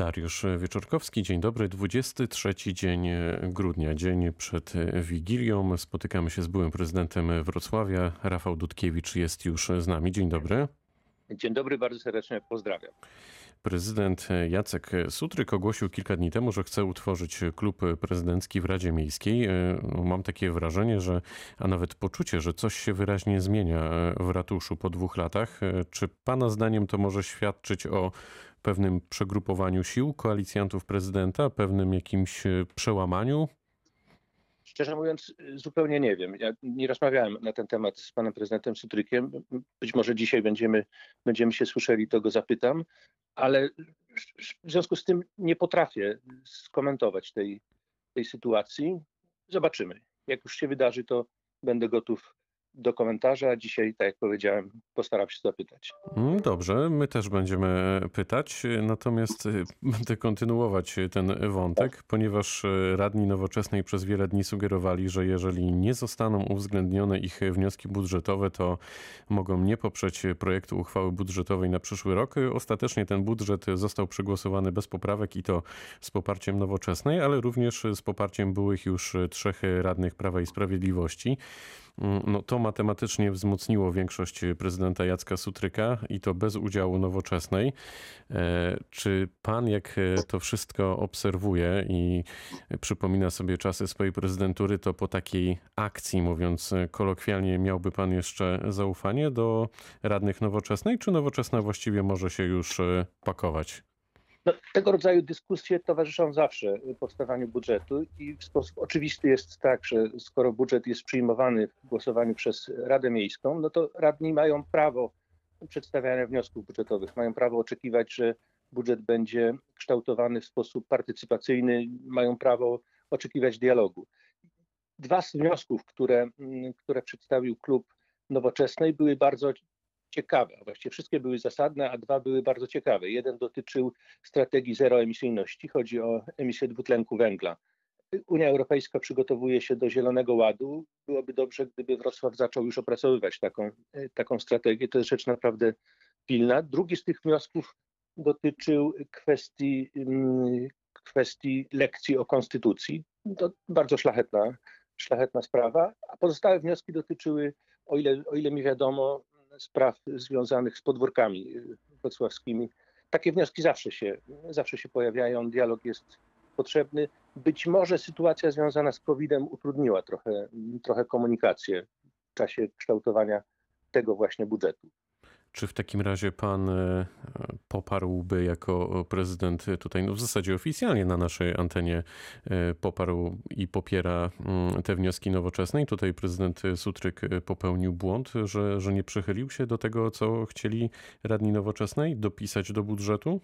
Dariusz Wieczorkowski, dzień dobry. 23 dzień grudnia, dzień przed Wigilią. Spotykamy się z byłym prezydentem Wrocławia. Rafał Dudkiewicz jest już z nami. Dzień dobry. Dzień dobry, bardzo serdecznie pozdrawiam. Prezydent Jacek Sutryk ogłosił kilka dni temu, że chce utworzyć klub prezydencki w Radzie Miejskiej. Mam takie wrażenie, że, a nawet poczucie, że coś się wyraźnie zmienia w ratuszu po dwóch latach. Czy Pana zdaniem to może świadczyć o pewnym przegrupowaniu sił koalicjantów prezydenta, pewnym jakimś przełamaniu? Szczerze mówiąc, zupełnie nie wiem. Ja nie rozmawiałem na ten temat z panem prezydentem Sutrykiem. Być może dzisiaj będziemy, będziemy się słyszeli, to go zapytam, ale w związku z tym nie potrafię skomentować tej, tej sytuacji. Zobaczymy. Jak już się wydarzy, to będę gotów do komentarza. Dzisiaj, tak jak powiedziałem, postaram się zapytać. Mm, dobrze, my też będziemy pytać, natomiast y, będę kontynuować ten wątek, ponieważ y, radni nowoczesnej przez wiele dni sugerowali, że jeżeli nie zostaną uwzględnione ich wnioski budżetowe, to mogą nie poprzeć projektu uchwały budżetowej na przyszły rok. Ostatecznie ten budżet został przegłosowany bez poprawek i to z poparciem nowoczesnej, ale również z poparciem byłych już trzech radnych Prawa i Sprawiedliwości. Mm, no, to matematycznie wzmocniło większość prezydenta Jacka Sutryka i to bez udziału nowoczesnej. E, czy pan, jak to wszystko obserwuje i przypomina sobie czasy swojej prezydentury, to po takiej akcji, mówiąc kolokwialnie, miałby pan jeszcze zaufanie do radnych nowoczesnej, czy nowoczesna właściwie może się już pakować? No, tego rodzaju dyskusje towarzyszą zawsze powstawaniu budżetu i w sposób oczywisty jest tak, że skoro budżet jest przyjmowany w głosowaniu przez Radę Miejską, no to radni mają prawo przedstawiania wniosków budżetowych, mają prawo oczekiwać, że budżet będzie kształtowany w sposób partycypacyjny, mają prawo oczekiwać dialogu. Dwa z wniosków, które, które przedstawił klub Nowoczesnej, były bardzo ciekawe, a właściwie wszystkie były zasadne, a dwa były bardzo ciekawe. Jeden dotyczył strategii zeroemisyjności, chodzi o emisję dwutlenku węgla. Unia Europejska przygotowuje się do Zielonego Ładu. Byłoby dobrze, gdyby Wrocław zaczął już opracowywać taką, taką strategię. To jest rzecz naprawdę pilna. Drugi z tych wniosków dotyczył kwestii, mm, kwestii lekcji o konstytucji. To bardzo szlachetna, szlachetna sprawa. A pozostałe wnioski dotyczyły, o ile, o ile mi wiadomo, spraw związanych z podwórkami y, wrocławskimi. Takie wnioski zawsze się, zawsze się pojawiają, dialog jest potrzebny. Być może sytuacja związana z COVID-em utrudniła trochę, trochę komunikację w czasie kształtowania tego właśnie budżetu. Czy w takim razie pan e, poparłby jako prezydent tutaj, no w zasadzie oficjalnie na naszej antenie e, poparł i popiera mm, te wnioski nowoczesnej? Tutaj prezydent Sutryk popełnił błąd, że, że nie przychylił się do tego, co chcieli radni nowoczesnej dopisać do budżetu?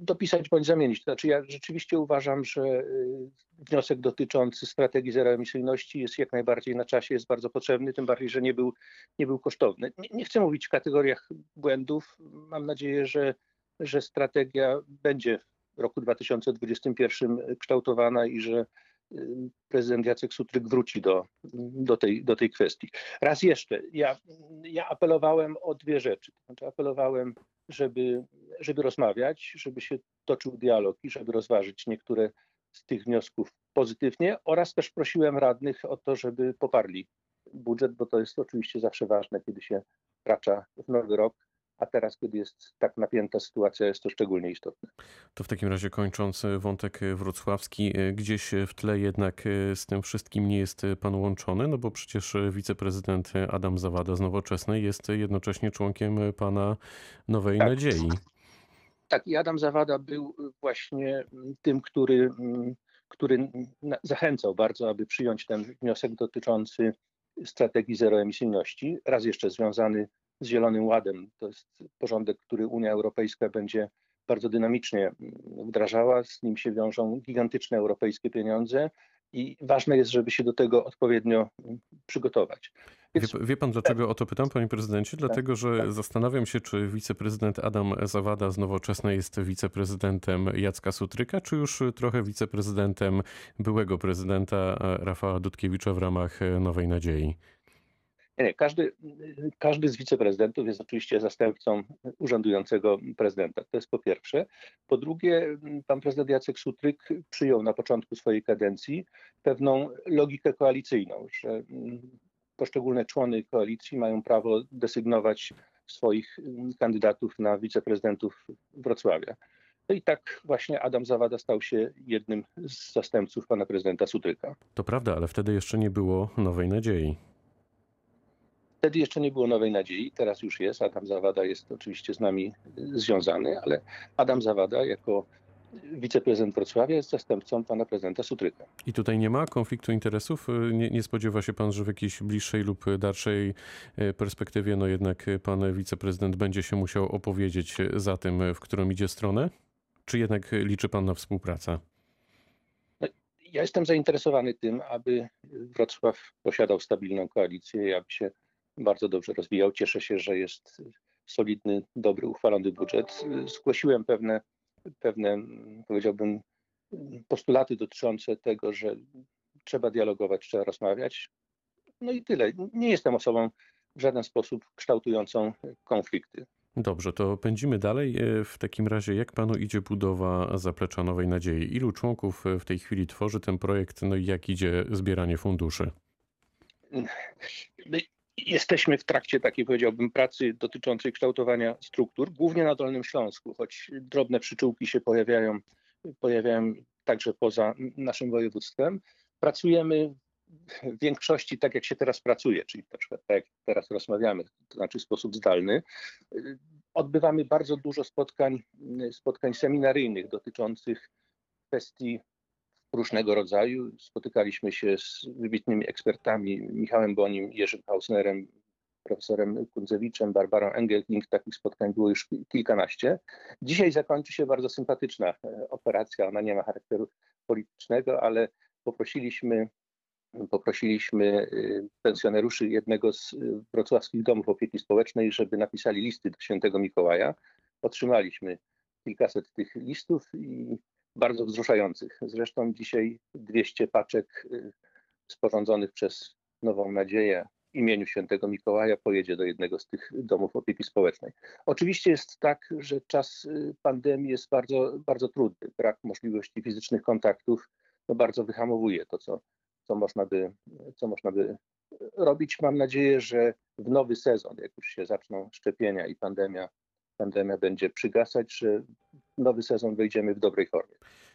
Dopisać bądź zamienić. To znaczy ja rzeczywiście uważam, że y, wniosek dotyczący strategii zeroemisyjności jest jak najbardziej na czasie, jest bardzo potrzebny, tym bardziej, że nie był, nie był kosztowny. Nie, nie chcę mówić w kategoriach błędów. Mam nadzieję, że, że strategia będzie w roku 2021 kształtowana i że y, prezydent Jacek Sutryk wróci do, do, tej, do tej kwestii. Raz jeszcze, ja, ja apelowałem o dwie rzeczy. Znaczy apelowałem żeby, żeby rozmawiać, żeby się toczył dialog i żeby rozważyć niektóre z tych wniosków pozytywnie oraz też prosiłem radnych o to, żeby poparli budżet, bo to jest oczywiście zawsze ważne, kiedy się wkracza w nowy rok a teraz, kiedy jest tak napięta sytuacja, jest to szczególnie istotne. To w takim razie kończąc wątek wrocławski, gdzieś w tle jednak z tym wszystkim nie jest pan łączony, no bo przecież wiceprezydent Adam Zawada z Nowoczesnej jest jednocześnie członkiem pana Nowej tak. Nadziei. Tak, i Adam Zawada był właśnie tym, który, który zachęcał bardzo, aby przyjąć ten wniosek dotyczący strategii zeroemisyjności, raz jeszcze związany z Zielonym Ładem. To jest porządek, który Unia Europejska będzie bardzo dynamicznie mm, wdrażała. Z nim się wiążą gigantyczne europejskie pieniądze i ważne jest, żeby się do tego odpowiednio mm, przygotować. Więc... Wie, wie, pan, dlaczego o to pytam, panie prezydencie? Tak, Dlatego, że tak. zastanawiam się, czy wiceprezydent Adam Zawada z Nowoczesnej jest wiceprezydentem Jacka Sutryka, czy już trochę wiceprezydentem byłego prezydenta Rafała Dudkiewicza w ramach Nowej Nadziei? Nie. Każdy, każdy z wiceprezydentów jest oczywiście zastępcą urzędującego prezydenta. To jest po pierwsze. Po drugie, pan prezydent Jacek Sutryk przyjął na początku swojej kadencji pewną logikę koalicyjną, że poszczególne człony koalicji mają prawo desygnować swoich kandydatów na wiceprezydentów Wrocławia. No i tak właśnie Adam Zawada stał się jednym z zastępców pana prezydenta Sutryka. To prawda, ale wtedy jeszcze nie było nowej nadziei. Wtedy jeszcze nie było nowej nadziei, teraz już jest. Adam Zawada jest oczywiście z nami związany, ale Adam Zawada jako wiceprezydent Wrocławia jest zastępcą pana prezydenta Sutryka. I tutaj nie ma konfliktu interesów? Nie, nie, spodziewa się pan, że w jakiejś bliższej lub dalszej e, perspektywie, no jednak pan wiceprezydent będzie się musiał opowiedzieć za tym, w którą idzie stronę? Czy jednak liczy pan na współpracę? No, ja jestem zainteresowany tym, aby Wrocław posiadał stabilną koalicję, aby się bardzo dobrze rozwijał. Cieszę się, że jest solidny, dobry, uchwalony budżet. Zgłosiłem pewne, pewne powiedziałbym, postulaty dotyczące tego, że trzeba dialogować, trzeba rozmawiać. No i tyle. Nie jestem osobą w żaden sposób kształtującą konflikty. Dobrze, to pędzimy dalej. E, w takim razie, jak panu idzie budowa Zaplecza Nowej Nadziei? Ilu członków w tej chwili tworzy ten projekt? No i jak idzie zbieranie funduszy? Jesteśmy w trakcie takiej, powiedziałbym, pracy dotyczącej kształtowania struktur, głównie na Dolnym Śląsku, choć drobne przyczółki się pojawiają, pojawiają także poza naszym województwem. Pracujemy w większości tak, jak się teraz pracuje, czyli na przykład tak, jak teraz rozmawiamy, to znaczy w sposób zdalny. Odbywamy bardzo dużo spotkań, spotkań seminaryjnych dotyczących kwestii różnego rodzaju. Spotykaliśmy się z wybitnymi ekspertami, Michałem Bonim, Jerzym Hausnerem, profesorem Kundzewiczem, Barbarą Engelking. Takich spotkań było już kilkanaście. Dzisiaj zakończy się bardzo sympatyczna e, operacja. Ona nie ma charakteru politycznego, ale poprosiliśmy poprosiliśmy y, pensjonariuszy jednego z y, wrocławskich domów opieki społecznej, żeby napisali listy do świętego Mikołaja. Otrzymaliśmy kilkaset tych listów i bardzo wzruszających. Zresztą dzisiaj 200 paczek y, sporządzonych przez Nową Nadzieję w imieniu świętego Mikołaja pojedzie do jednego z tych domów opieki społecznej. Oczywiście jest tak, że czas pandemii jest bardzo, bardzo trudny. Brak możliwości fizycznych kontaktów no bardzo wyhamowuje to, co co można by, co można by robić. Mam nadzieję, że w nowy sezon, jak już się zaczną szczepienia i pandemia, pandemia będzie przygasać, że nowy sezon wejdziemy w dobrej formie.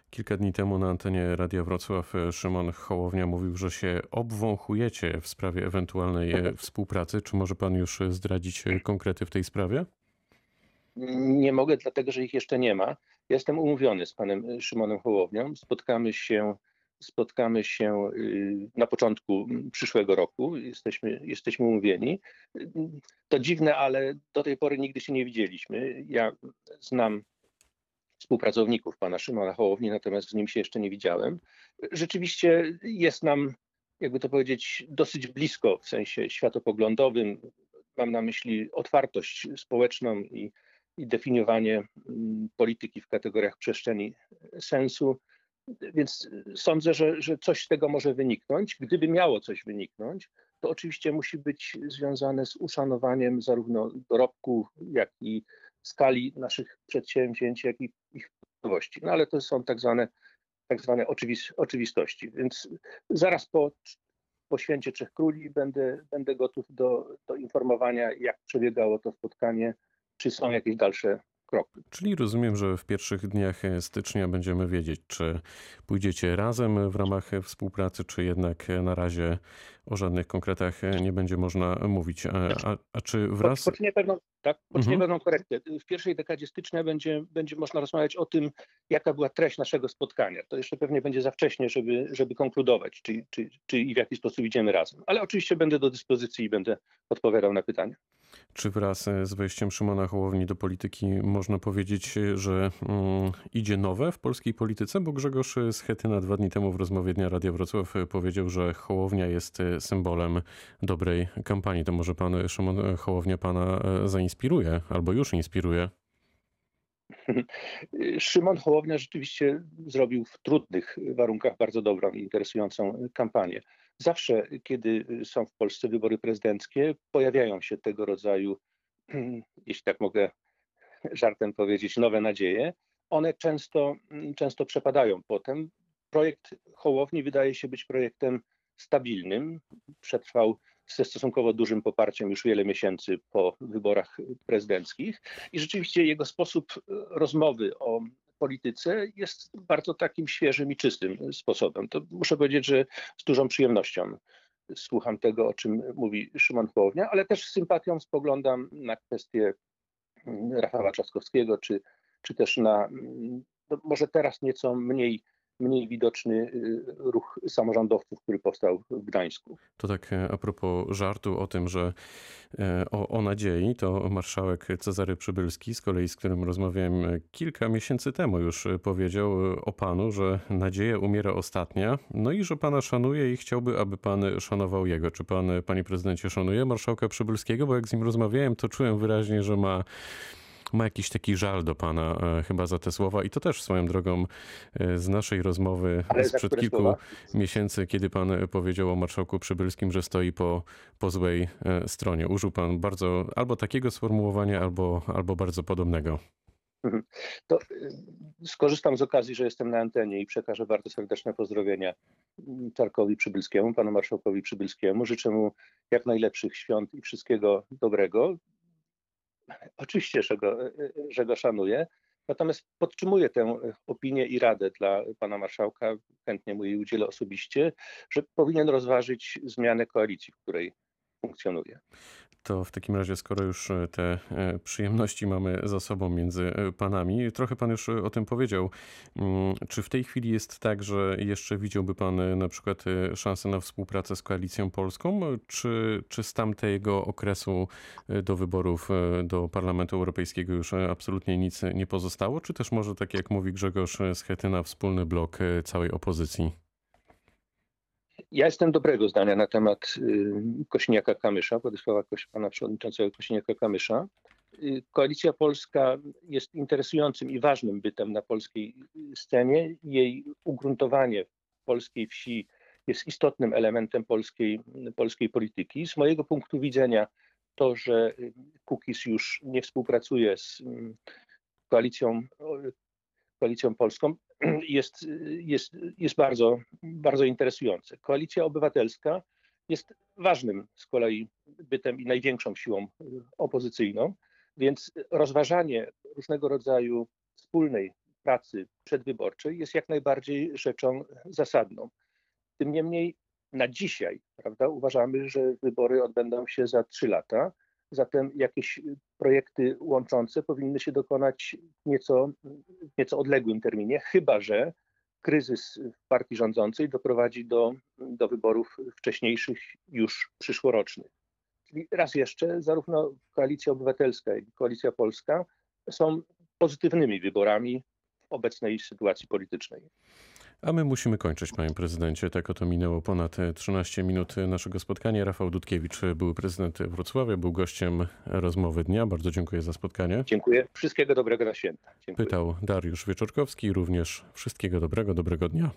Kilka dni temu na antenie Radia Wrocław Szymon Hołownia mówił, że się obwąchujecie w sprawie ewentualnej współpracy. Czy może pan już zdradzić konkrety w tej sprawie? Nie mogę, dlatego że ich jeszcze nie ma. Jestem umówiony z panem Szymonem Hołownią. Spotkamy się spotkamy się na początku przyszłego roku. Jesteśmy, jesteśmy umówieni. To dziwne, ale do tej pory nigdy się nie widzieliśmy. Ja znam współpracowników pana Szymona Hołowni, natomiast z nim się jeszcze nie widziałem. Rzeczywiście jest nam, jakby to powiedzieć, dosyć blisko w sensie światopoglądowym. Mam na myśli otwartość społeczną i, i definiowanie mm, polityki w kategoriach przestrzeni sensu więc sądzę, że, że coś z tego może wyniknąć. Gdyby miało coś wyniknąć, to oczywiście musi być związane z uszanowaniem zarówno dorobku, jak i skali naszych przedsięwzięć, jak i ich możliwości. No ale to są tak zwane, tak zwane oczywist oczywistości. Więc zaraz po, po święcie Trzech Króli będę, będę gotów do, do informowania, jak przebiegało to spotkanie, czy są jakieś dalsze Czyli rozumiem, że w pierwszych dniach stycznia będziemy wiedzieć, czy pójdziecie razem w ramach współpracy, czy jednak na razie o żadnych konkretach nie będzie można mówić. A, a, a czy wraz... Poczynię pewną, tak, poczynię mhm. pewną korektę. W pierwszej dekadzie stycznia będzie, będzie można rozmawiać o tym, jaka była treść naszego spotkania. To jeszcze pewnie będzie za wcześnie, żeby, żeby konkludować, czy, czy, czy i w jaki sposób idziemy razem. Ale oczywiście będę do dyspozycji i będę odpowiadał na pytania. Czy wraz z wejściem Szymona Hołowni do polityki można powiedzieć, że um, idzie nowe w polskiej polityce? Bo Grzegorz Schetyna dwa dni temu w rozmowie Dnia Radia Wrocław powiedział, że Hołownia jest symbolem dobrej kampanii. To może pan Szymon Hołownia pana zainspiruje albo już inspiruje? Szymon Hołownia rzeczywiście zrobił w trudnych warunkach bardzo dobrą i interesującą kampanię. Zawsze, kiedy są w Polsce wybory prezydenckie, pojawiają się tego rodzaju, jeśli tak mogę żartem powiedzieć, nowe nadzieje. One często, często przepadają potem. Projekt Hołowni wydaje się być projektem stabilnym. Przetrwał ze stosunkowo dużym poparciem już wiele miesięcy po wyborach prezydenckich i rzeczywiście jego sposób rozmowy o polityce jest bardzo takim świeżym i czystym sposobem. To muszę powiedzieć, że z dużą przyjemnością słucham tego, o czym mówi Szymon Hołownia, ale też z sympatią spoglądam na kwestię Rafała Trzaskowskiego, czy, czy też na no może teraz nieco mniej mniej widoczny y, ruch samorządowców, który powstał w Gdańsku. To tak e, a propos żartu o tym, że e, o, o nadziei, to marszałek Cezary Przybylski, z kolei z którym rozmawiałem e, kilka miesięcy temu już powiedział o panu, że nadzieja umiera ostatnia, no i że pana szanuje i chciałby, aby pan szanował jego. Czy pan, panie prezydencie, szanuje marszałka Przybylskiego? Bo jak z nim rozmawiałem, to czułem wyraźnie, że ma ma jakiś taki żal do pana e, chyba za te słowa i to też swoją drogą e, z naszej rozmowy Ale sprzed kilku słowa? miesięcy, kiedy pan powiedział o marszałku Przybylskim, że stoi po, po złej e, stronie. Użył pan bardzo albo takiego sformułowania, albo, albo bardzo podobnego. Mhm. To skorzystam z okazji, że jestem na antenie i przekażę bardzo serdeczne pozdrowienia Czarkowi Przybylskiemu, panu marszałkowi Przybylskiemu. Życzę mu jak najlepszych świąt i wszystkiego dobrego. Oczywiście, że go, że go szanuję. Natomiast podtrzymuję tę opinię i radę dla pana marszałka, chętnie mu jej udzielę osobiście, że powinien rozważyć zmianę koalicji, w której funkcjonuje. To w takim razie, skoro już e, te e, przyjemności mamy za sobą między e, panami, trochę pan już o tym powiedział. Mm, czy w tej chwili jest tak, że jeszcze widziałby pan na przykład szansę na współpracę z Koalicją Polską, czy, czy z tamtego okresu do wyborów do Parlamentu Europejskiego już absolutnie nic nie pozostało, czy też może tak jak mówi Grzegorz Schetyna, wspólny blok całej opozycji? Ja jestem dobrego zdania na temat y, Kośniaka-Kamysza, Władysława pana przewodniczącego Kośniaka-Kamysza. Y, Koalicja Polska jest interesującym i ważnym bytem na polskiej scenie. Jej ugruntowanie w polskiej wsi jest istotnym elementem polskiej, polskiej polityki. Z mojego punktu widzenia to, że Kukiz już nie współpracuje z mm, koalicją, koalicją polską, jest, jest, jest bardzo, bardzo interesujące. Koalicja Obywatelska jest ważnym z kolei bytem i największą siłą opozycyjną, więc rozważanie różnego rodzaju wspólnej pracy przedwyborczej jest jak najbardziej rzeczą zasadną. Tym niemniej na dzisiaj prawda, uważamy, że wybory odbędą się za trzy lata Zatem jakieś projekty łączące powinny się dokonać w nieco, nieco odległym terminie, chyba że kryzys w partii rządzącej doprowadzi do, do wyborów wcześniejszych, już przyszłorocznych. Czyli raz jeszcze, zarówno Koalicja Obywatelska, jak i Koalicja Polska są pozytywnymi wyborami w obecnej sytuacji politycznej. A my musimy kończyć, panie prezydencie. Tak oto minęło ponad 13 minut naszego spotkania. Rafał Dudkiewicz, były prezydent Wrocławia, był gościem rozmowy dnia. Bardzo dziękuję za spotkanie. Dziękuję. Wszystkiego dobrego na święta. Dziękuję. Pytał Dariusz Wieczorkowski. Również wszystkiego dobrego, dobrego dnia.